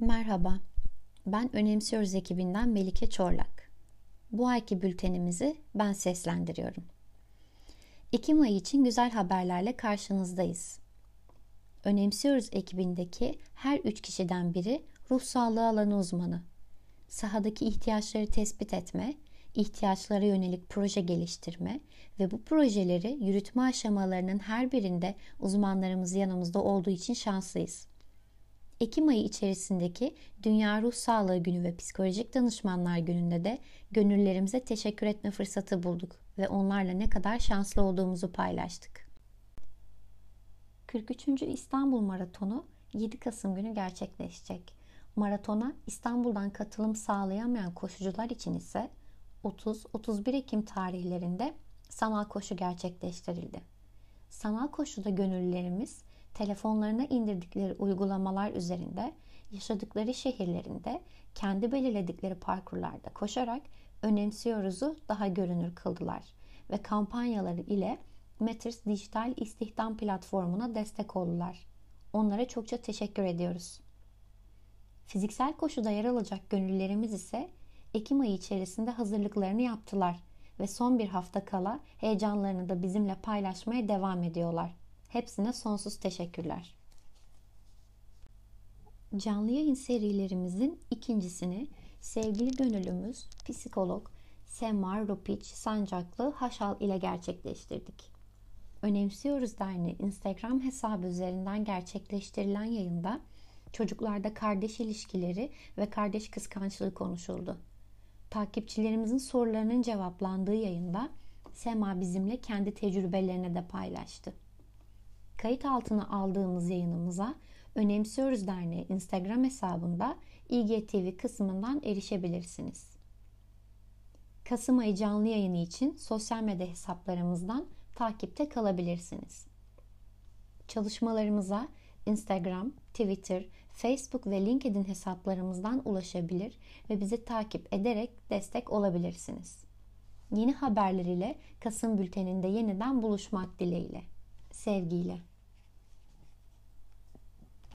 Merhaba, ben Önemsiyoruz ekibinden Melike Çorlak. Bu ayki bültenimizi ben seslendiriyorum. Ekim ayı için güzel haberlerle karşınızdayız. Önemsiyoruz ekibindeki her üç kişiden biri ruh sağlığı alanı uzmanı. Sahadaki ihtiyaçları tespit etme, ihtiyaçlara yönelik proje geliştirme ve bu projeleri yürütme aşamalarının her birinde uzmanlarımız yanımızda olduğu için şanslıyız. Ekim ayı içerisindeki Dünya Ruh Sağlığı Günü ve Psikolojik Danışmanlar Günü'nde de gönüllerimize teşekkür etme fırsatı bulduk ve onlarla ne kadar şanslı olduğumuzu paylaştık. 43. İstanbul Maratonu 7 Kasım günü gerçekleşecek. Maratona İstanbul'dan katılım sağlayamayan koşucular için ise 30-31 Ekim tarihlerinde sanal koşu gerçekleştirildi. Sanal koşuda gönüllülerimiz telefonlarına indirdikleri uygulamalar üzerinde yaşadıkları şehirlerinde kendi belirledikleri parkurlarda koşarak önemsiyoruzu daha görünür kıldılar ve kampanyaları ile Matters dijital istihdam platformuna destek oldular. Onlara çokça teşekkür ediyoruz. Fiziksel koşuda yer alacak gönüllerimiz ise Ekim ayı içerisinde hazırlıklarını yaptılar ve son bir hafta kala heyecanlarını da bizimle paylaşmaya devam ediyorlar. Hepsine sonsuz teşekkürler. Canlı yayın serilerimizin ikincisini sevgili gönüllümüz psikolog Semar Rupiç Sancaklı Haşal ile gerçekleştirdik. Önemsiyoruz Derneği Instagram hesabı üzerinden gerçekleştirilen yayında çocuklarda kardeş ilişkileri ve kardeş kıskançlığı konuşuldu. Takipçilerimizin sorularının cevaplandığı yayında Sema bizimle kendi tecrübelerine de paylaştı. Kayıt altına aldığımız yayınımıza Önemsiyoruz Derneği Instagram hesabında İGTV kısmından erişebilirsiniz. Kasım ayı canlı yayını için sosyal medya hesaplarımızdan takipte kalabilirsiniz. Çalışmalarımıza Instagram, Twitter, Facebook ve LinkedIn hesaplarımızdan ulaşabilir ve bizi takip ederek destek olabilirsiniz. Yeni haberler ile Kasım bülteninde yeniden buluşmak dileğiyle. Sevgiyle.